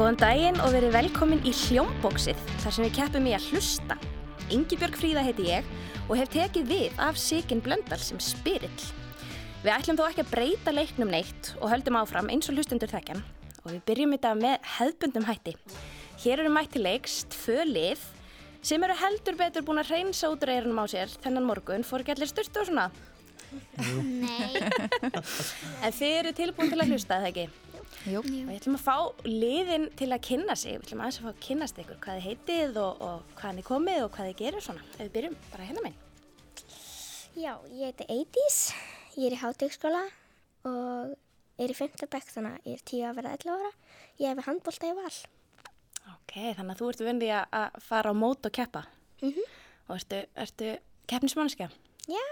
Góðan daginn og verið velkomin í Hljómbóksið þar sem við keppum í að hlusta. Ingi Björg Fríða heiti ég og hef tekið við af Sigyn Blöndal sem spyrill. Við ætlum þó ekki að breyta leiknum neitt og höldum áfram eins og hlustundur þekkjan og við byrjum þetta með hefðbundum hætti. Hér eru mætti leiks tvö lið sem eru heldur betur búin að reynsa út reyrunum á sér þennan morgun, fór ekki allir styrtu og svona. Nei. En þið eru tilbúin til að hlusta, eða ekki? Jú. Og ég ætlum að fá liðin til að kynna sig, við ætlum aðeins að fá að kynnast ykkur hvað þið heitið og, og hvað þið komið og hvað þið gerir svona. Ef við byrjum bara hérna minn. Já, ég heiti Eidís, ég er í hátíkskóla og er í 5. bekk þannig að ég er 10 að verða 11 ára. Ég hef handbólta í val. Ok, þannig að þú ert vöndið að fara á mót og keppa. Mm Og ertu, ertu keppnismannskja? Já,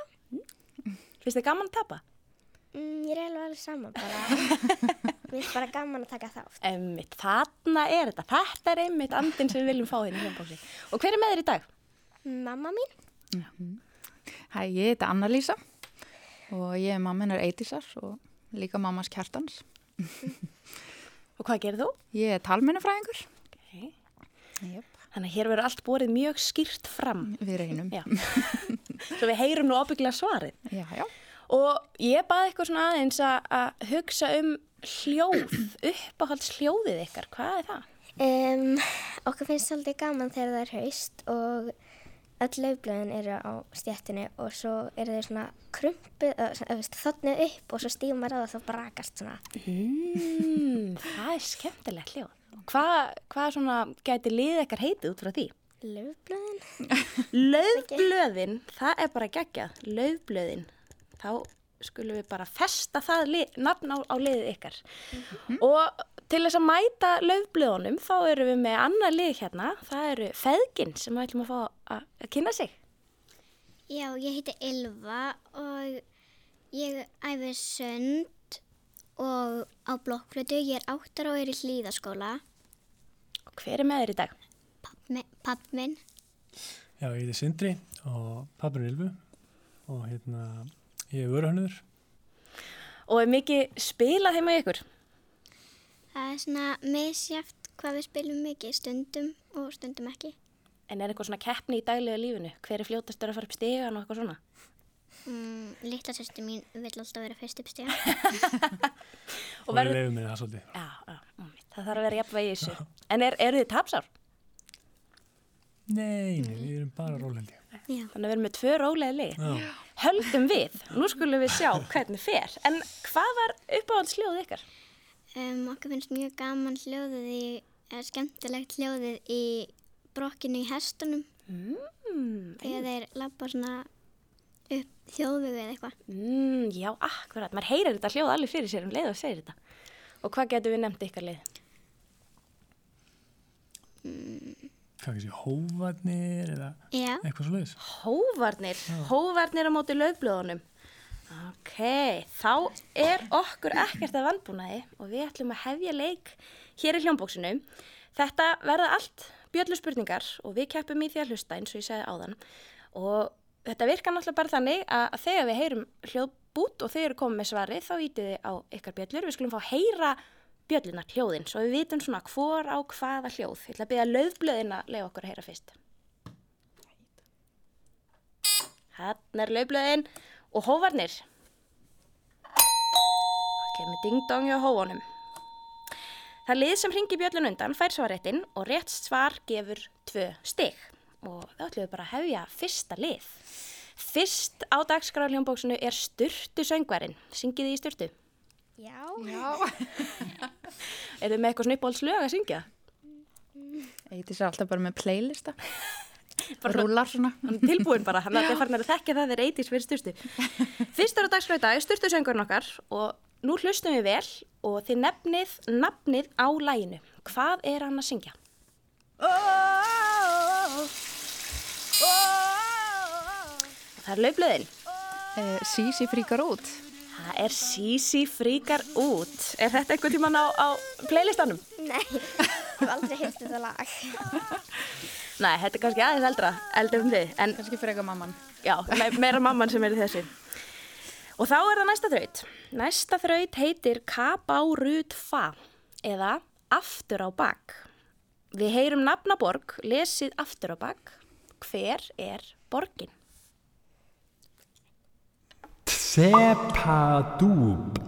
Finnst þið gaman að tapa? mm, ég er alveg alveg saman bara. Mér finnst bara gaman að taka þátt. Emmitt, þarna er þetta. Þetta er einmitt andin sem við viljum fá hérna í hljómbóksi. Og hver er með þér í dag? Mamma mín, Hæ, ég heiti Anna-Lísa og ég er mamma hennar Eidísar og líka mammas Kjartans. Og hvað gerir þú? Ég er talmennafræðingur. Okay. Yep. Þannig að hér verður allt borið mjög skýrt fram. Við reynum. Já. Svo við heyrum nú ábygglega svarið. Já, já. Og ég baði eitthvað svona aðeins að, að hugsa um hljóð, uppáhalds hljóðið ykkar. Hvað er það? um, okkur finnst svolítið gaman þegar það er haust og öll laufblöðin eru á stjættinu og svo eru þau svona krumpuð, þotnið upp og svo stífum maður á það þá brakast svona. Mm, það er skemmtilegt hljóð. Hvað, hvað svona gæti liðið ykkar heitið út frá því? Laufblöðin? Laufblöðin, það er bara geggjað. Laufblöðin, þá skulum við bara festa það lið, nafn á, á liðið ykkar. Og til þess að mæta laufblöðunum þá eru við með annað lið hérna. Það eru feðgin sem við ætlum að fá að, að kynna sig. Já, ég heiti Ylva og ég æfi sund og á blokkflötu. Ég er áttar og er í hlýðaskóla. Og hver er með þér í dag? Papp minn. Já, ég heiti Sindri og pappur er Ylfu og hérna, ég er vöruhönnur. Og er mikið spilað heima í ykkur? Það er svona misjæft hvað við spilum mikið, stundum og stundum ekki. En er eitthvað svona keppni í daglega lífinu? Hver er fljótastur að fara upp stegan og eitthvað svona? Mm, Littla sérstu mín vill alltaf vera fyrst upp stíða. Og Og verður- við leifum minni það svolítið. Já, já, það þarf að vera jafnvægi í þessu. En er, eru þið tapsár? Nei, nei, við erum bara rólheldi. Já. Þannig að við erum með tvö rólega lið. Höldum við, nú skulum við sjá hvernig fer. En hvað var uppáhaldsljóð ykkar? Um, okkur finnst mjög gaman hljóðið í, eða skemmtilegt hljóðið í brokkinu í hestunum. Mm, Þegar þeir labba svona upp þjóðvegu eða eitthvað. mm, já, akkurat. Maður heyrir þetta hljóð alveg fyrir sér um leið og segir þetta. Og hvað getur við nefnt ykkar lið? Hvað sé, hóvarnir eða Já. eitthvað svo leiðis. Hóvarnir, hóvarnir á móti löfblöðunum. Ok, þá er okkur ekkert að vandbúnaði og við ætlum að hefja leik hér í hljómbóksinu. Þetta verða allt bjöllu spurningar og við keppum í því að hlusta eins og ég segði áðan. Og þetta virkar náttúrulega bara þannig að þegar við heyrum hljóðbút og þeir eru komið með svari þá ítið þið á ykkar bjöllur. Við skulum fá að heyra bjölluna hljóðin svo við vitum svona hvor á hvaða hljóð. Ég ætla að byrja löfblöðina að leiða okkur að heyra fyrst. Hann er laufblöðin og hóvarnir. Það kemur ding-dong hjá hófunum. Það lið sem ringi bjöllun undan fær svarréttin og rétt svar gefur tvö stig. Og þá ætlum við bara að hefja fyrsta lið. Fyrst á dagskráð hljómbóksinu er Sturtu söngvarinn. Syngið þið í Sturtu? Já. Já. Er þið með eitthvað svona uppáhaldslög að syngja? Eidís er alltaf bara með playlista. Bara- Rúlar svona. Tilbúin bara, hann er farin að þekkja það þeir eitís fyrir styrstu. Fyrst er á dagskráði dag, styrstu söngurinn okkar og nú hlustum við vel og þið nefnið nafnið á læginu. Hvað er hann að syngja? Og það er laufblöðin. Eh, Sísi fríkar út. Það er Sisi fríkar út. Er þetta einhvern tíman á, á playlistanum? Nei, ég hef aldrei heilt þetta lag. Nei, þetta er kannski aðeins eldra, eldra um þið, en Kannski freka mamman. Já, me meira mamman sem er í þessu. Og þá er það næsta þraut. Næsta þraut heitir Kabárut Fa eða aftur á bak. Við heyrum nafnaborg, lesið aftur á bak. Hver er borgin? Tsepadub.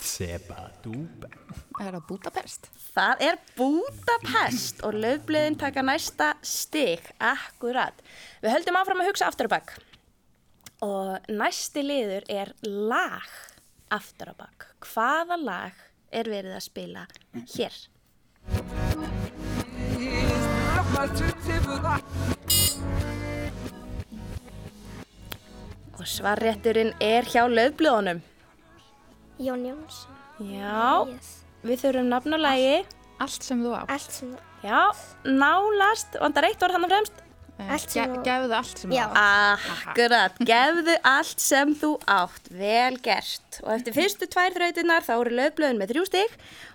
Tsepadub. Er það Budapest? Það er Budapest og löfbliðin taka næsta stig, akkurat. Við höldum áfram að hugsa aftur á bak. Og næsti liður er lag aftur á bak. Hvaða lag er verið að spila hér? Og svarrétturinn er hjá löfbliðunum. Jón Jónsson. Já, Yes. við þurfum nafn og lagi. Allt sem þú á. Allt sem, Já, nálast, vandar eitt orð hann fremst. allt sem þú- Gefðu allt sem þú á. Akkurat, gefðu allt sem þú átt, vel gert. Og eftir fyrstu tvær þrautinnar þá eru löfblöðin með þrjú stig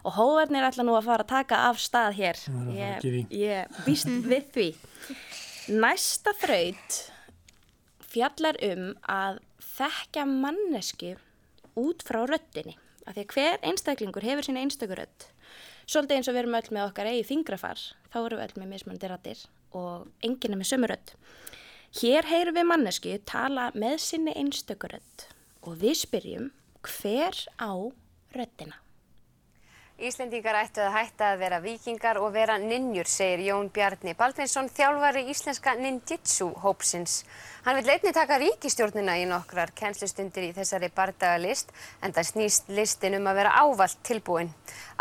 og hóvarnir ætla nú að fara að taka af stað hér. er að fara að Ég, gera í. ég býst við því. Næsta þraut fjallar um að þekka mannesku út frá röddinni. Af því að hver einstaklingur hefur sína einstökur rödd. Svolítið eins og við erum öll með okkar eigi fingrafar, þá erum við öll með mismunandi raddir og enginn er með sömu rödd. Hér heyrum við mannesku tala með sinni einstökur rödd og við spyrjum hver á röddina. Íslendingar ættu að hætta að vera vikingar og vera ninjur, segir Jón Bjarni Baldvinsson, þjálfari íslenska ninjitsu hópsins. Hann vil einni taka ríkistjórnina í nokkrar kennslustundir í þessari bardagalist, en það snýst listin um að vera ávalt tilbúin.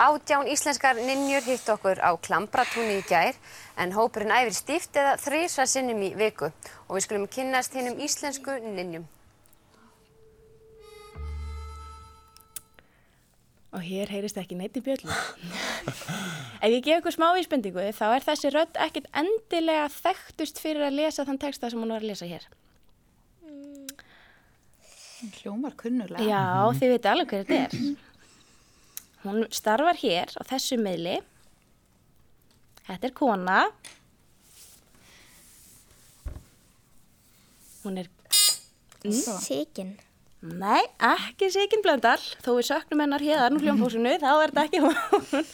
Átján íslenskar ninjur hitt okkur á Klambratúni í gær, en hópurinn æfir stíft eða þrísa sinnum í viku og við skulum kynnast hinnum íslensku ninjum. Og hér heyrist ekki neitt í bjöllu. Ef ég gef ykkur smá vísbendingu þá er þessi rödd ekkit endilega þekktust fyrir að lesa þann texta sem hún var að lesa hér. Hljómar kunnulega. Já, þið veitu alveg hver þetta er. Hún starfar hér á þessu miðli. Þetta er kona. Hún er, Sigin. Nei, ekki Sigyn Blöndal, þó við söknum hennar hérðan úr hljómbósinu, þá er þetta ekki hún.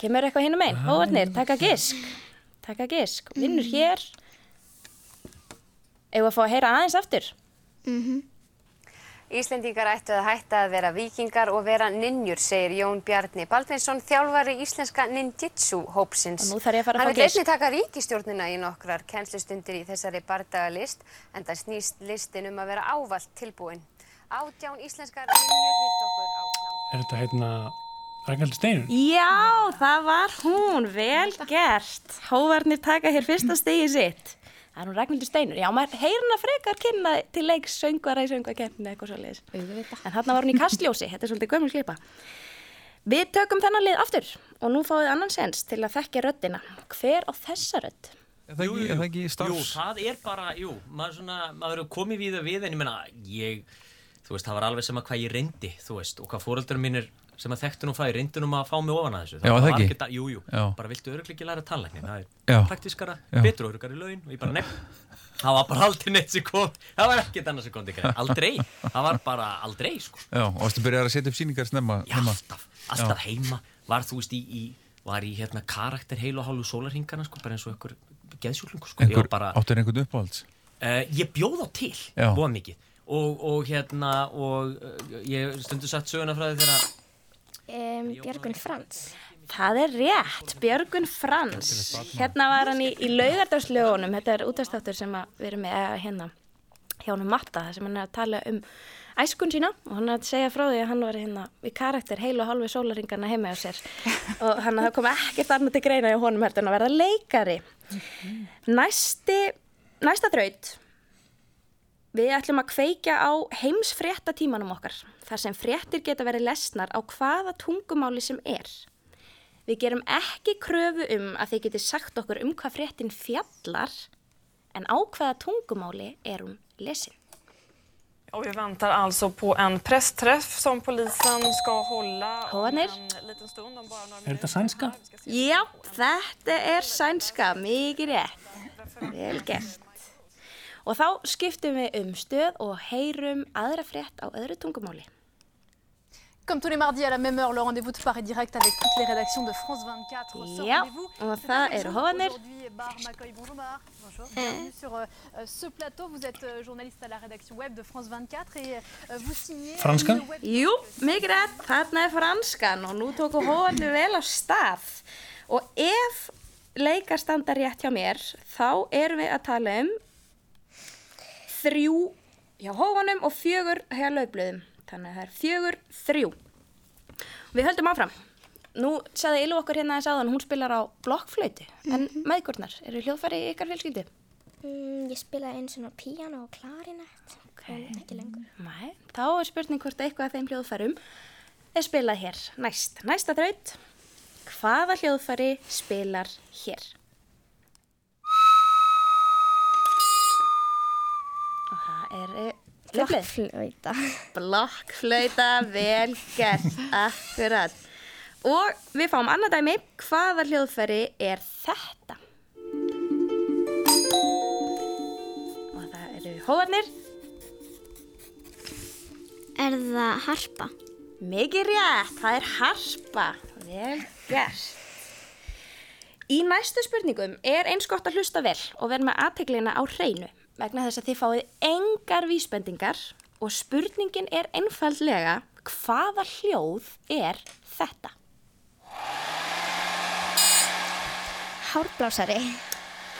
Kemur eitthvað hinn um einn? Hóvarnir, taka gisk. Taka gisk. Vinnur hér. Ef að fá að heyra aðeins aftur. Íslendingar ættu að hætta að vera vikingar og vera ninjur, segir Jón Bjarni Baldvinsson, þjálfari íslenska ninjitsu hópsins. Og nú þarf ég að fara að Hann fá vil gisk. einni taka ríkistjórnina í nokkrar kennslustundir í þessari bardagalist, en það snýst listin um að vera ávalt tilbúin. Átján íslenskar ninjur hitt okkur á klam. Er þetta hérna Ragnhildur Steinun? Já, það var hún, vel gert. Hóvarnir taka hér fyrsta stigi sitt. Það er hún Ragnhildur Steinur. Já, maður heyr hana frekar kynna til leiks söngvara í söngvakefni eitthvað svo leiðis. Auðvitað. En þarna var hún í kastljósi, þetta er svolítið gömul slipa. Við tökum þennan lið aftur og nú fáið annan sens til að þekkja röddina. Hver á þessa rödd? Það ekki, er það ekki Jú, það er bara, jú, maður svona, maður er komið við það við en ég menna, ég, þú veist, það var alveg sem að hvað ég reyndi, þú veist, og hvað fóröldurum mínir sem að þekktu nú ég reyndi nú að fá mig ofan að þessu. Já, það var ekki? að- Jú, Já. bara viltu öruglega ekki læra tannlækni, það Já. er Já. betur og örugari laun og ég bara nefn. Það var bara aldrei neitt sem kom, það var ekkert annað sem kom til greið, aldrei, það var bara aldrei, sko. Já, og varstu byrjar að setja upp síningar snemma? Já, alltaf, alltaf heima var þú veist í, í var í hérna karakter heil og hálfu sólarhingana sko, bara eins og einhver geðsjúklingur sko. Einhver, bara, áttur einhvern uppáhalds? uh, ég bjóð á til Já. búa mikið og, og hérna og uh, ég stundu satt söguna frá því þegar Um, Björgun Frans. Það er rétt, Björgun Frans. Hérna var hann í, í laugardarslögunum, þetta er útastáttur sem að við erum með eða hérna hjá hann Matta, þar sem hann er að tala um æskun sína og hann er að segja frá því að hann var hérna í karakter heil og hálfi sólaringarna heima á sér og hann kom ekkert annað til greina í honum en að verða leikari. Næsti, næsta þraut, við ætlum að kveikja á heimsfrétta tímanum okkar, þar sem fréttir geta verið lesnar á hvaða tungumáli sem er. Við gerum ekki kröfu um að þið geti sagt okkur um hvað fréttin fjallar, en á hvaða tungumáli er hún lesin. Och vi väntar alltså på en pressträff som polisen ska hålla några Er þetta sænska? Já, þetta er sænska, mikið rétt. Vel gert. Og þá skiptum við um stöð og heyrum aðra frétt á öðru tungumáli. Comme tous les mardis à la même heure, le rendez-vous de Paris Direct avec toutes les rédactions de France 24. Ce Já, rendez-vous og það eru hóðanir. Aujourd'hui, Bar m'accueille. Bonjour Bar. Bonjour. Bienvenue sur euh, euh, ce plateau. Vous êtes euh, journaliste à la rédaction web de France 24 et euh, vous signez... Franskan? Jú, mikið rétt, þarna er franskan og nú tóku hóðanir vel á stað. Og ef leikar standa rétt hjá mér, þá erum við að tala um þrjú hjá hófanum og fjögur hjá lögblöðum. Þannig að það er fjögur, þrjú. Við höldum áfram. Nú sagði Ilu okkur hérna þess aðan, hún spilar á blokkflöyti. En meðgurnar, eru hljóðfæri í ykkar fjölskyldu? Mm, ég spilaði einu svona píano og klarinett, en ekki lengur. Nei, þá er spurning hvort eitthvað af þeim hljóðfærum er spilað hér næst. Næsta draut, hvaða hljóðfæri spilar hér? Og það er löflið. Blokkflauta. Blokkflauta, vel gert, akkurat. Og við fáum annað dæmi, hvaða hljóðfæri er þetta? Og það eru hóðarnir. Er það harpa? Mikið rétt, það er harpa. Vel gert. Í næstu spurningum er eins gott að hlusta vel og vera með aðteglina á hreinu vegna þess að þið fáið engar vísbendingar og spurningin er einfaldlega hvaða hljóð er þetta? Hárblásari.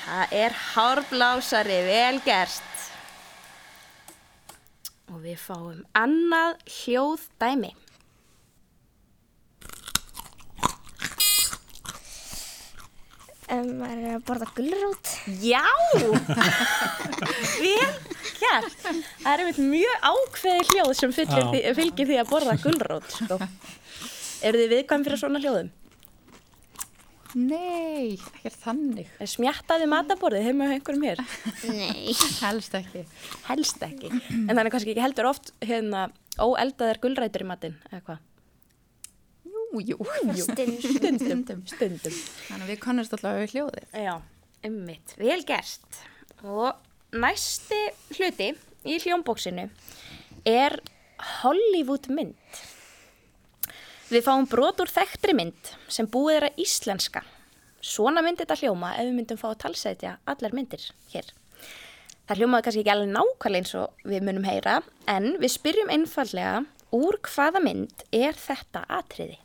Það er hárblásari, vel gert. Og við fáum annað hljóð dæmi. Maður er að borða gulrót. Já! Vel gert. Það er einmitt mjög ákveði hljóð sem fylgir, því, fylgir því að borða gulrót, sko. Eru þið viðkvæm fyrir svona hljóðum? Nei, ekkert þannig. Er smjattaði mataborðið heima hjá einhverjum hér? Nei. Helst ekki. Helst ekki. En þannig kannski ekki heldur oft hérna óeldaðar gulrætur í matinn, eða hvað? Jú, jú. Stund. Stundum, stundum. Þannig að við kannast allavega við hljóðið. Já, ummitt. Vel gert. Og næsti hluti í hljómbóksinu er Hollywood mynd. Við fáum brot úr þekktri mynd sem búið er að íslenska. Svona myndi þetta hljóma ef við myndum fá að talsetja allar myndir hér. Það hljómaði kannski ekki alveg nákvæmlega eins og við munum heyra, en við spyrjum einfallega úr hvaða mynd er þetta atriði?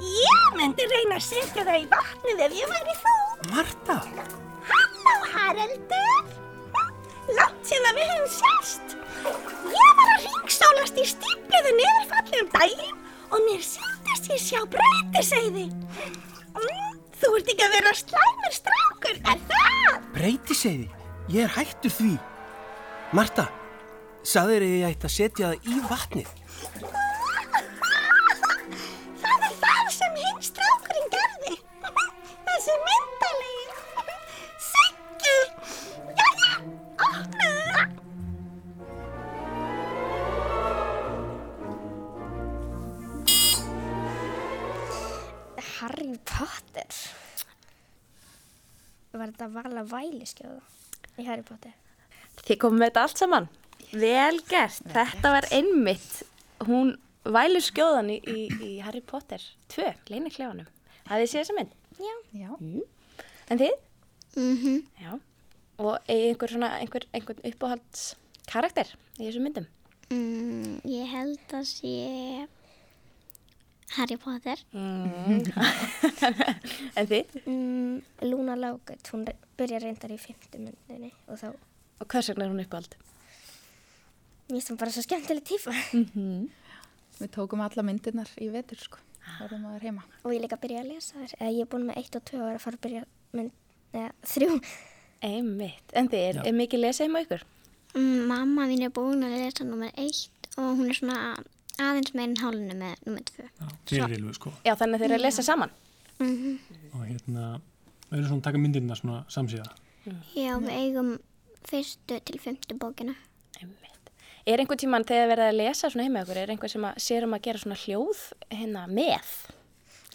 Ég myndi reyna að setja það í vatnið ef ég væri þú. Marta, Halló, Haraldur. Látt síðan við höfum sérst. Ég var að ringsálast í stípluðu niðurfalli um daginn og mér síndist ég sjá breytiseiði. Mm, þú ert ekki að vera slæmur strákur, er það? breytiseiði. Ég er hættur því. Marta, sagðir ég ætti að setja það í vatnið. Þetta vala væliskjóða í Harry Potter? Þið komum með þetta allt saman. Vel gert. Þetta var einmitt. Hún vælir skjóðan í, í, í Harry Potter 2, leini klefanum. Hafið þið séð þessa mynd? Já. Já. Mm. En þið? Mhm. Já. Og einhver svona, einhver, einhver uppáhalds karakter í þessum myndum? Mm, ég held að sé Harry Potter. Mm. en þið? Mm, Luna Lágut, hún byrjar reyndar í fymtu myndinni og þá, Og hvers vegna er hún uppáhald? mér finnst hún bara svo skemmtileg tífa. Mhm. Við tókum alla myndirnar í vetur, sko. Það vorum maður heima. Og ég líka að byrja að lesa eða ég er búin með eitt og tvö er að fara að byrja mynd, neða, þrjú. Einmitt. En þið, er, er mikið lesið heima ykkur? Mm, mamma mín er búin að lesa nummer eitt og hún er svona aðeins meirinn hálunni með nummer tvö. Fyrir Ylfu, sko. Já, þannig að þeir eru að lesa saman. Mhm. Og hérna, við erum svona að taka myndirna svona samsíða. Já, við eigum fyrstu til fymtu bókina. Er einhver tíman þegar þið verið að lesa svona heima ykkur, er einhver sem að sér um að gera svona hljóð hérna með?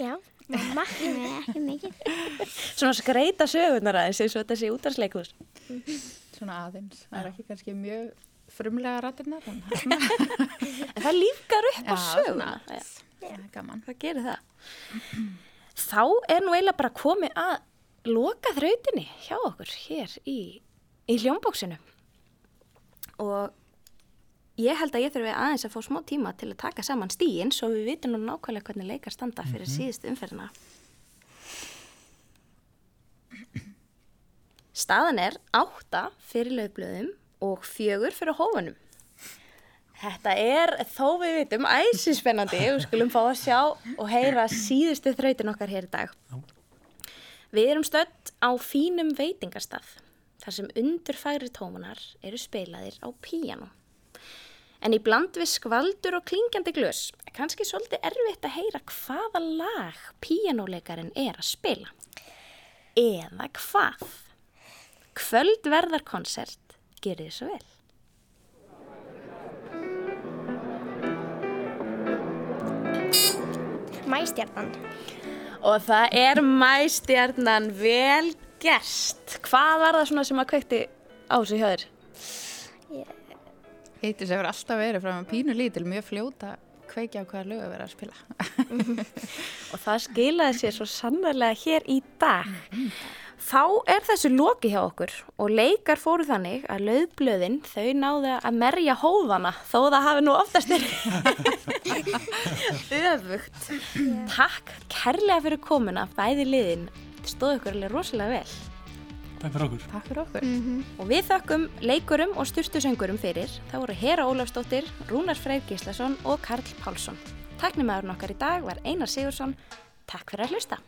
Já, mamma. Nei, ekki mikið. Svona skreita sögurnar aðeins eins og þetta sé útarsleikus. Svona aðeins. Það er ekki kannski mjög frumlega En það lífgar upp á söguna. það er gerir það. Þá er nú eiginlega bara komið að loka þrautinni hjá okkur hér í, í hljómbóksinu. Og ég held að ég þurfi aðeins að fá smá tíma til að taka saman stíin svo við vitum nú nákvæmlega hvernig leikar standa fyrir síðustu umferðina. Staðan er átta fyrir lögblöðum og fjögur fyrir hófunum. Þetta er þó við vitum æsispennandi og skulum fá að sjá og heyra síðustu þrautin okkar hér í dag. Við erum stödd á fínum veitingastað þar sem undurfæri tómunar eru spilaðir á píjanu. En í bland við skvaldur og klingjandi glös er kannski svolítið erfitt að heyra hvaða lag píjanuleikarin er að spila. Eða hvað? Kvöldverðarkonsert gerir svo vel. Mæstjarnan. Og það er mæstjarnan vel gerst. Hvað var það svona sem að kveikti á þessu hjá þér? Heitis hefur alltaf verið frá með pínu lítil, mjög fljóta kveikja á hvaða lög að vera að spila. Og það skilaði sér svo sannarlega hér í dag. Þá er þessu loki hjá okkur og leikar fóru þannig að lauðblöðin þau náðu að merja hófana þó það hafi nú oftast verið öfugt. Takk kærlega fyrir komuna bæði liðin. Þetta stóð ykkur alveg rosalega vel. Takk fyrir okkur. Takk fyrir okkur. Og við þökkum leikurum og styrtusöngurum fyrir. Það voru Hera Ólafsdóttir, Rúnar Freyr Gíslason og Karl Pálsson. Taknumæðurinn okkar í dag var Einar Sigursson. Takk fyrir að hlusta.